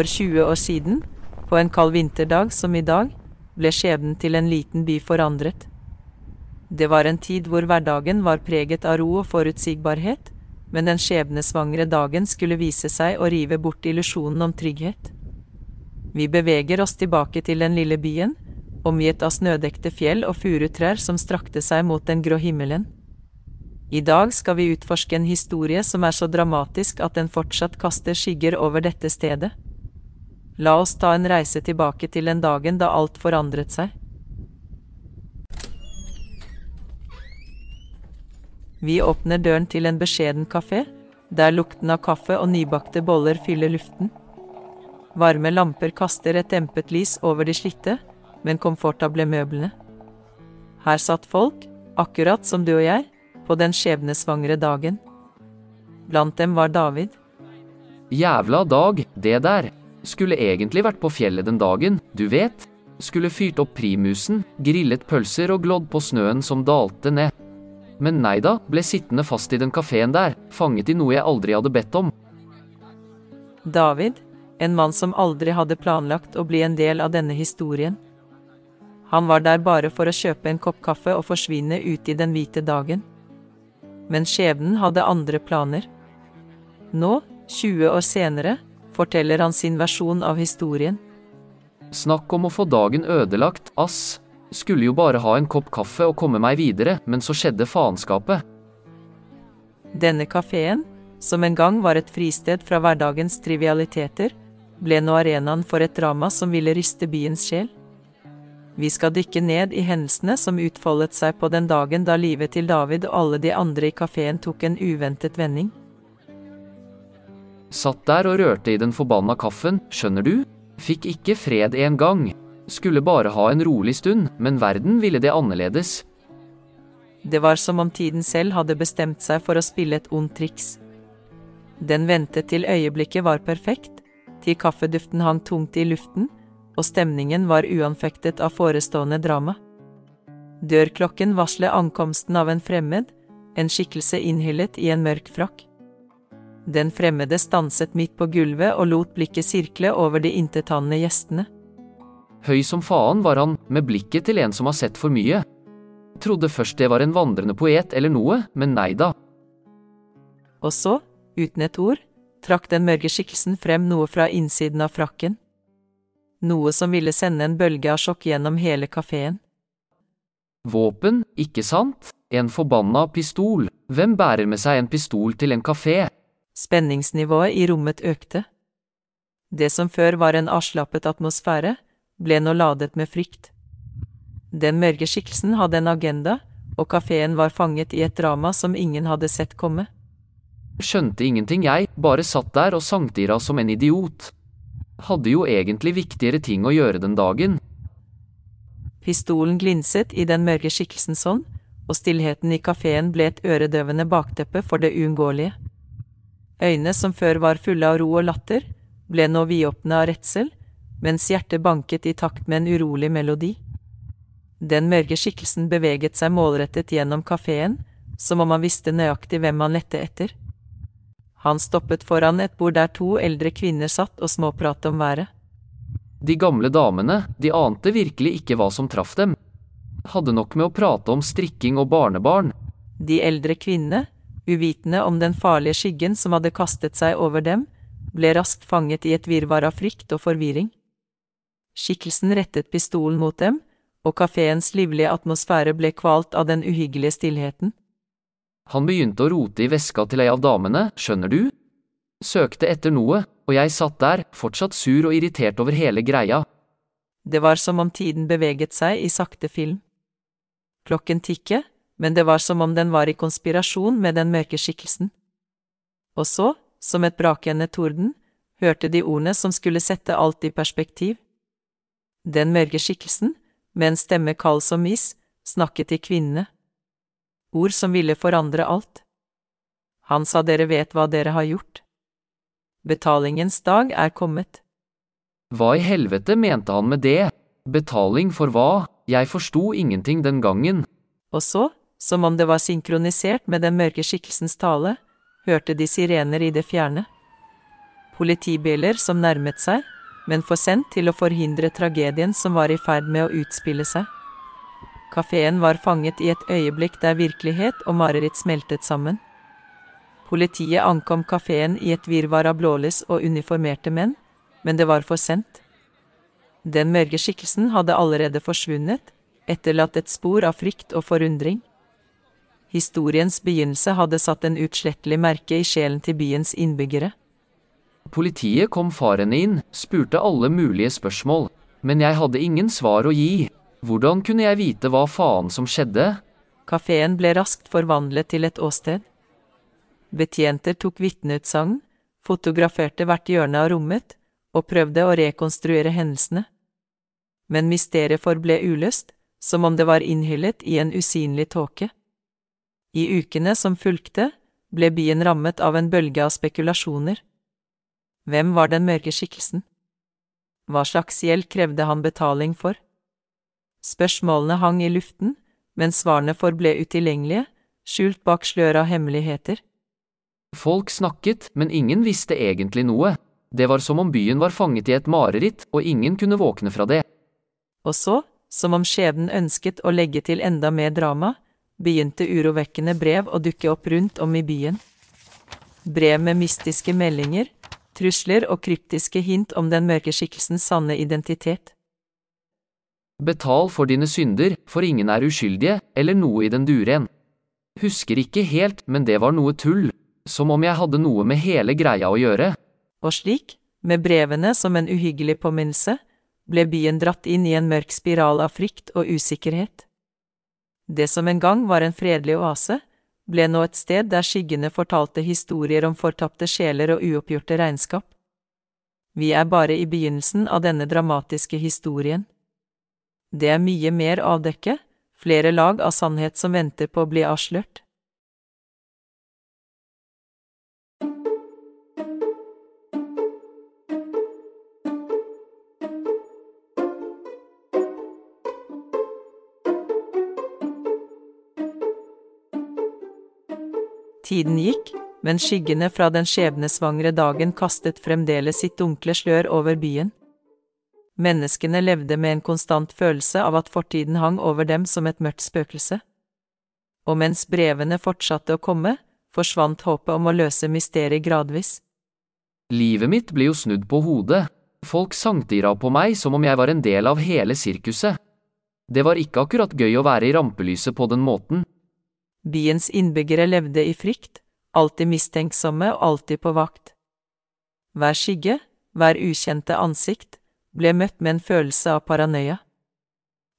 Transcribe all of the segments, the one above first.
For 20 år siden, på en kald vinterdag som i dag, ble skjebnen til en liten by forandret. Det var en tid hvor hverdagen var preget av ro og forutsigbarhet, men den skjebnesvangre dagen skulle vise seg å rive bort illusjonen om trygghet. Vi beveger oss tilbake til den lille byen, omgitt av snødekte fjell og furutrær som strakte seg mot den grå himmelen. I dag skal vi utforske en historie som er så dramatisk at den fortsatt kaster skygger over dette stedet. La oss ta en reise tilbake til den dagen da alt forandret seg. Vi åpner døren til en beskjeden kafé, der lukten av kaffe og nybakte boller fyller luften. Varme lamper kaster et dempet lys over de slitte, men komfortable møblene. Her satt folk, akkurat som du og jeg, på den skjebnesvangre dagen. Blant dem var David. Jævla dag, det der. Skulle egentlig vært på fjellet den dagen, du vet. Skulle fyrt opp primusen, grillet pølser og glodd på snøen som dalte ned. Men nei da, ble sittende fast i den kafeen der, fanget i noe jeg aldri hadde bedt om. David, en mann som aldri hadde planlagt å bli en del av denne historien. Han var der bare for å kjøpe en kopp kaffe og forsvinne ut i den hvite dagen. Men skjebnen hadde andre planer. Nå, 20 år senere, forteller han sin versjon av historien. Snakk om å få dagen ødelagt, ass. Skulle jo bare ha en kopp kaffe og komme meg videre, men så skjedde faenskapet. Denne kafeen, som en gang var et fristed fra hverdagens trivialiteter, ble nå arenaen for et drama som ville ryste byens sjel. Vi skal dykke ned i hendelsene som utfoldet seg på den dagen da livet til David og alle de andre i kafeen tok en uventet vending. Satt der og rørte i den forbanna kaffen, skjønner du? Fikk ikke fred en gang. Skulle bare ha en rolig stund, men verden ville det annerledes. Det var som om tiden selv hadde bestemt seg for å spille et ondt triks. Den ventet til øyeblikket var perfekt, til kaffeduften hang tungt i luften, og stemningen var uanfektet av forestående drama. Dørklokken varslet ankomsten av en fremmed, en skikkelse innhyllet i en mørk frakk. Den fremmede stanset midt på gulvet og lot blikket sirkle over de intetanende gjestene. Høy som faen var han, med blikket til en som har sett for mye. Trodde først det var en vandrende poet eller noe, men nei da. Og så, uten et ord, trakk den mørke skikkelsen frem noe fra innsiden av frakken. Noe som ville sende en bølge av sjokk gjennom hele kafeen. Våpen, ikke sant? En forbanna pistol. Hvem bærer med seg en pistol til en kafé? Spenningsnivået i rommet økte. Det som før var en avslappet atmosfære, ble nå ladet med frykt. Den mørke skikkelsen hadde en agenda, og kafeen var fanget i et drama som ingen hadde sett komme. Skjønte ingenting, jeg, bare satt der og sangtira som en idiot. Hadde jo egentlig viktigere ting å gjøre den dagen. Pistolen glinset i den mørke skikkelsens hånd, og stillheten i kafeen ble et øredøvende bakteppe for det uunngåelige. Øynene som før var fulle av ro og latter, ble nå vidåpne av redsel, mens hjertet banket i takt med en urolig melodi. Den mørke skikkelsen beveget seg målrettet gjennom kafeen, som om han visste nøyaktig hvem han lette etter. Han stoppet foran et bord der to eldre kvinner satt og småpratet om været. De gamle damene, de ante virkelig ikke hva som traff dem. Hadde nok med å prate om strikking og barnebarn. De eldre kvinnene, uvitende om den farlige skyggen som hadde kastet seg over dem, ble raskt fanget i et virvar av frykt og forvirring. Skikkelsen rettet pistolen mot dem, og kafeens livlige atmosfære ble kvalt av den uhyggelige stillheten. Han begynte å rote i veska til ei av damene, skjønner du? Søkte etter noe, og jeg satt der, fortsatt sur og irritert over hele greia. Det var som om tiden beveget seg i sakte film. Klokken tikket, men det var som om den var i konspirasjon med den mørke skikkelsen. Og så, som et brakende torden, hørte de ordene som skulle sette alt i perspektiv. Den mørke skikkelsen, med en stemme kald som is, snakket til kvinnene. Ord som ville forandre alt. Han sa dere vet hva dere har gjort. Betalingens dag er kommet. Hva i helvete mente han med det? Betaling for hva? Jeg forsto ingenting den gangen. Og så, som om det var synkronisert med den mørke skikkelsens tale, hørte de sirener i det fjerne. Politibiler som nærmet seg, men for sent til å forhindre tragedien som var i ferd med å utspille seg. Kafeen var fanget i et øyeblikk der virkelighet og mareritt smeltet sammen. Politiet ankom kafeen i et virvar av blålys og uniformerte menn, men det var for sent. Den mørke skikkelsen hadde allerede forsvunnet, etterlatt et spor av frykt og forundring. Historiens begynnelse hadde satt en utslettelig merke i sjelen til byens innbyggere. Politiet kom farende inn, spurte alle mulige spørsmål, men jeg hadde ingen svar å gi. Hvordan kunne jeg vite hva faen som skjedde? Kafeen ble raskt forvandlet til et åsted. Betjenter tok vitneutsagn, fotograferte hvert hjørne av rommet og prøvde å rekonstruere hendelsene. Men mysteriet forble uløst, som om det var innhyllet i en usynlig tåke. I ukene som fulgte, ble byen rammet av en bølge av spekulasjoner. Hvem var den mørke skikkelsen? Hva slags gjeld krevde han betaling for? Spørsmålene hang i luften, men svarene forble utilgjengelige, skjult bak slør av hemmeligheter. Folk snakket, men ingen visste egentlig noe. Det var som om byen var fanget i et mareritt, og ingen kunne våkne fra det. Og så, som om skjebnen ønsket å legge til enda mer drama, begynte urovekkende brev å dukke opp rundt om i byen. Brev med mystiske meldinger, trusler og kryptiske hint om den mørke skikkelsens sanne identitet. Betal for dine synder, for ingen er uskyldige, eller noe i den duren. Husker ikke helt, men det var noe tull, som om jeg hadde noe med hele greia å gjøre. Og slik, med brevene som en uhyggelig påminnelse, ble byen dratt inn i en mørk spiral av frykt og usikkerhet. Det som en gang var en fredelig oase, ble nå et sted der skyggene fortalte historier om fortapte sjeler og uoppgjorte regnskap. Vi er bare i begynnelsen av denne dramatiske historien. Det er mye mer å avdekke, flere lag av sannhet som venter på å bli avslørt. Tiden gikk, men skyggene fra den skjebnesvangre dagen kastet fremdeles sitt dunkle slør over byen. Menneskene levde med en konstant følelse av at fortiden hang over dem som et mørkt spøkelse. Og mens brevene fortsatte å komme, forsvant håpet om å løse mysteriet gradvis. Livet mitt ble jo snudd på hodet. Folk sankte på meg som om jeg var en del av hele sirkuset. Det var ikke akkurat gøy å være i rampelyset på den måten. Byens innbyggere levde i frykt, alltid mistenksomme og alltid på vakt. Hver skygge, hver ukjente ansikt, ble møtt med en følelse av paranoia.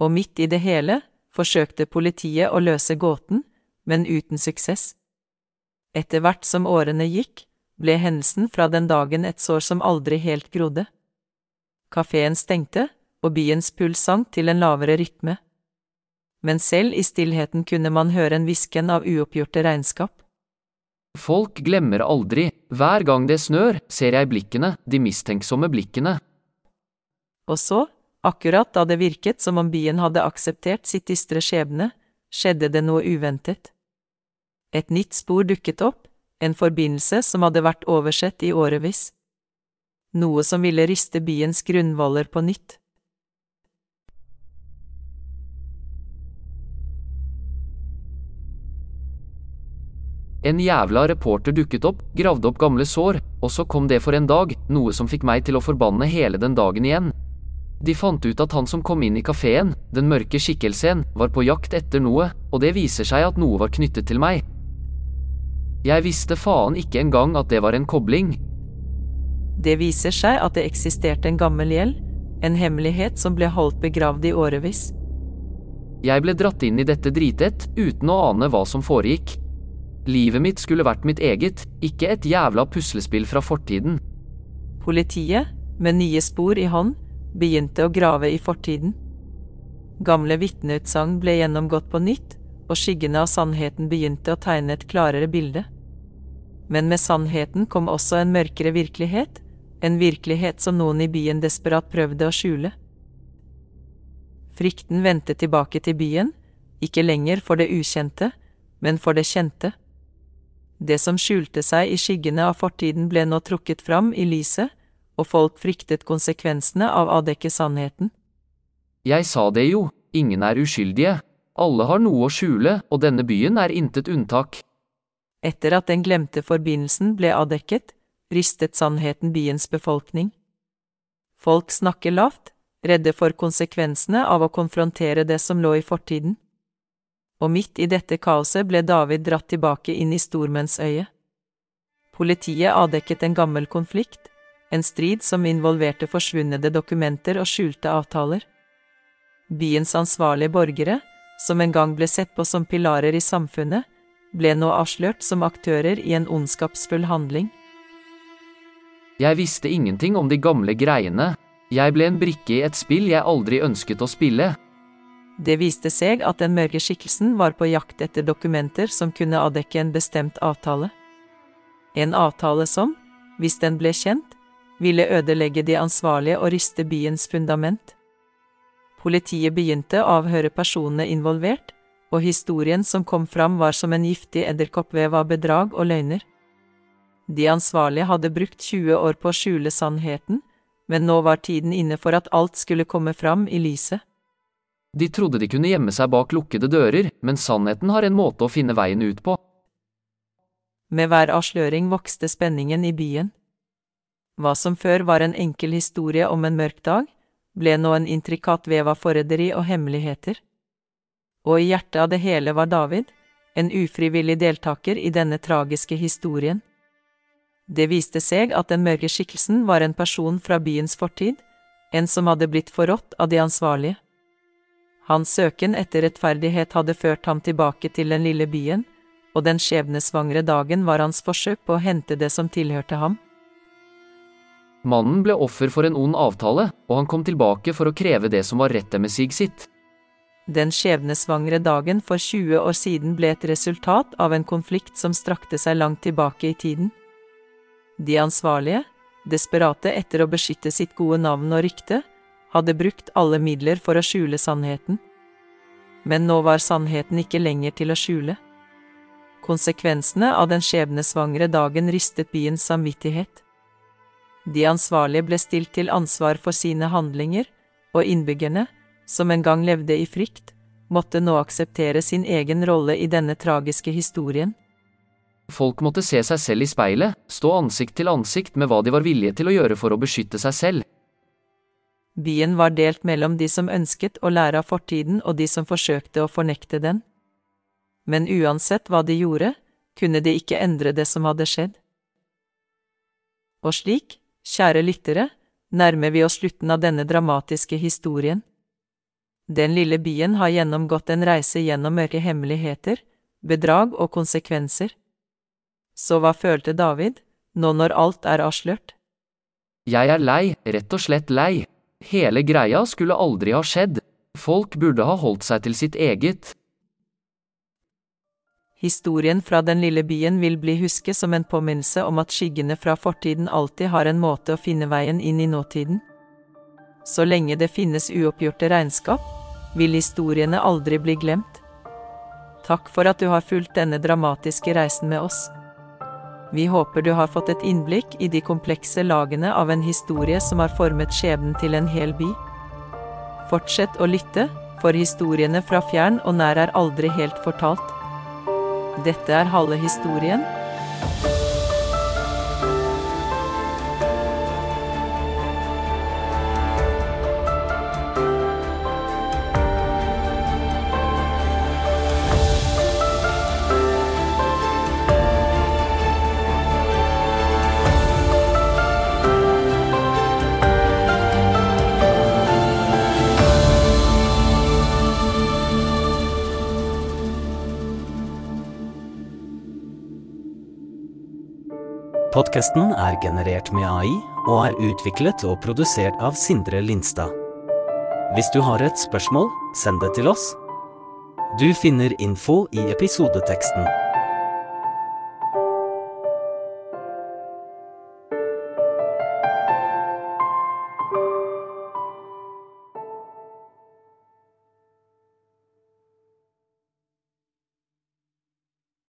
Og midt i det hele forsøkte politiet å løse gåten, men uten suksess. Etter hvert som årene gikk, ble hendelsen fra den dagen et sår som aldri helt grodde. Kafeen stengte, og byens puls sank til en lavere rytme men selv i stillheten kunne man høre en hvisken av uoppgjorte regnskap. Folk glemmer aldri, hver gang det snør, ser jeg blikkene, de mistenksomme blikkene. Og så, akkurat da det virket som om byen hadde akseptert sitt dystre skjebne, skjedde det noe uventet. Et nytt spor dukket opp, en forbindelse som hadde vært oversett i årevis. Noe som ville riste byens grunnvoller på nytt. En jævla reporter dukket opp, gravde opp gamle sår, og så kom det for en dag, noe som fikk meg til å forbanne hele den dagen igjen. De fant ut at han som kom inn i kafeen, den mørke skikkelsen, var på jakt etter noe, og det viser seg at noe var knyttet til meg. Jeg visste faen ikke engang at det var en kobling. Det viser seg at det eksisterte en gammel gjeld, en hemmelighet som ble holdt begravd i årevis. Jeg ble dratt inn i dette dritet, uten å ane hva som foregikk. Livet mitt skulle vært mitt eget, ikke et jævla puslespill fra fortiden. Politiet, med nye spor i hånd, begynte å grave i fortiden. Gamle vitneutsagn ble gjennomgått på nytt, og skyggene av sannheten begynte å tegne et klarere bilde. Men med sannheten kom også en mørkere virkelighet, en virkelighet som noen i byen desperat prøvde å skjule. Frykten vendte tilbake til byen, ikke lenger for det ukjente, men for det kjente. Det som skjulte seg i skyggene av fortiden ble nå trukket fram i lyset, og folk fryktet konsekvensene av å avdekke sannheten. Jeg sa det jo, ingen er uskyldige. Alle har noe å skjule, og denne byen er intet unntak. Etter at den glemte forbindelsen ble avdekket, ristet sannheten byens befolkning. Folk snakker lavt, redde for konsekvensene av å konfrontere det som lå i fortiden. Og midt i dette kaoset ble David dratt tilbake inn i stormennsøyet. Politiet avdekket en gammel konflikt, en strid som involverte forsvunne dokumenter og skjulte avtaler. Byens ansvarlige borgere, som en gang ble sett på som pilarer i samfunnet, ble nå avslørt som aktører i en ondskapsfull handling. Jeg visste ingenting om de gamle greiene. Jeg ble en brikke i et spill jeg aldri ønsket å spille. Det viste seg at den mørke skikkelsen var på jakt etter dokumenter som kunne avdekke en bestemt avtale. En avtale som, hvis den ble kjent, ville ødelegge de ansvarlige og riste byens fundament. Politiet begynte å avhøre personene involvert, og historien som kom fram var som en giftig edderkoppvev av bedrag og løgner. De ansvarlige hadde brukt 20 år på å skjule sannheten, men nå var tiden inne for at alt skulle komme fram i lyset. De trodde de kunne gjemme seg bak lukkede dører, men sannheten har en måte å finne veien ut på. Med hver avsløring vokste spenningen i byen. Hva som før var en enkel historie om en mørk dag, ble nå en intrikat vev av forræderi og hemmeligheter. Og i hjertet av det hele var David, en ufrivillig deltaker i denne tragiske historien. Det viste seg at den mørke skikkelsen var en person fra byens fortid, en som hadde blitt forrådt av de ansvarlige. Hans søken etter rettferdighet hadde ført ham tilbake til den lille byen, og den skjebnesvangre dagen var hans forsøk på å hente det som tilhørte ham. Mannen ble offer for en ond avtale, og han kom tilbake for å kreve det som var rettet med sig sitt. Den skjebnesvangre dagen for 20 år siden ble et resultat av en konflikt som strakte seg langt tilbake i tiden. De ansvarlige, desperate etter å beskytte sitt gode navn og rykte, hadde brukt alle midler for å skjule sannheten. Men nå var sannheten ikke lenger til å skjule. Konsekvensene av den skjebnesvangre dagen ristet byens samvittighet. De ansvarlige ble stilt til ansvar for sine handlinger, og innbyggerne, som en gang levde i frykt, måtte nå akseptere sin egen rolle i denne tragiske historien. Folk måtte se seg selv i speilet, stå ansikt til ansikt med hva de var villige til å gjøre for å beskytte seg selv. Byen var delt mellom de som ønsket å lære av fortiden og de som forsøkte å fornekte den. Men uansett hva de gjorde, kunne de ikke endre det som hadde skjedd. Og slik, kjære lyttere, nærmer vi oss slutten av denne dramatiske historien. Den lille byen har gjennomgått en reise gjennom mørke hemmeligheter, bedrag og konsekvenser. Så hva følte David, nå når alt er avslørt? Jeg er lei, rett og slett lei. Hele greia skulle aldri ha skjedd. Folk burde ha holdt seg til sitt eget. Historien fra den lille byen vil bli husket som en påminnelse om at skyggene fra fortiden alltid har en måte å finne veien inn i nåtiden. Så lenge det finnes uoppgjorte regnskap, vil historiene aldri bli glemt. Takk for at du har fulgt denne dramatiske reisen med oss. Vi håper du har fått et innblikk i de komplekse lagene av en historie som har formet skjebnen til en hel by. Fortsett å lytte, for historiene fra fjern og nær er aldri helt fortalt. Dette er halve historien. Podkasten er generert med AI og er utviklet og produsert av Sindre Lindstad. Hvis du har et spørsmål, send det til oss. Du finner info i episodeteksten.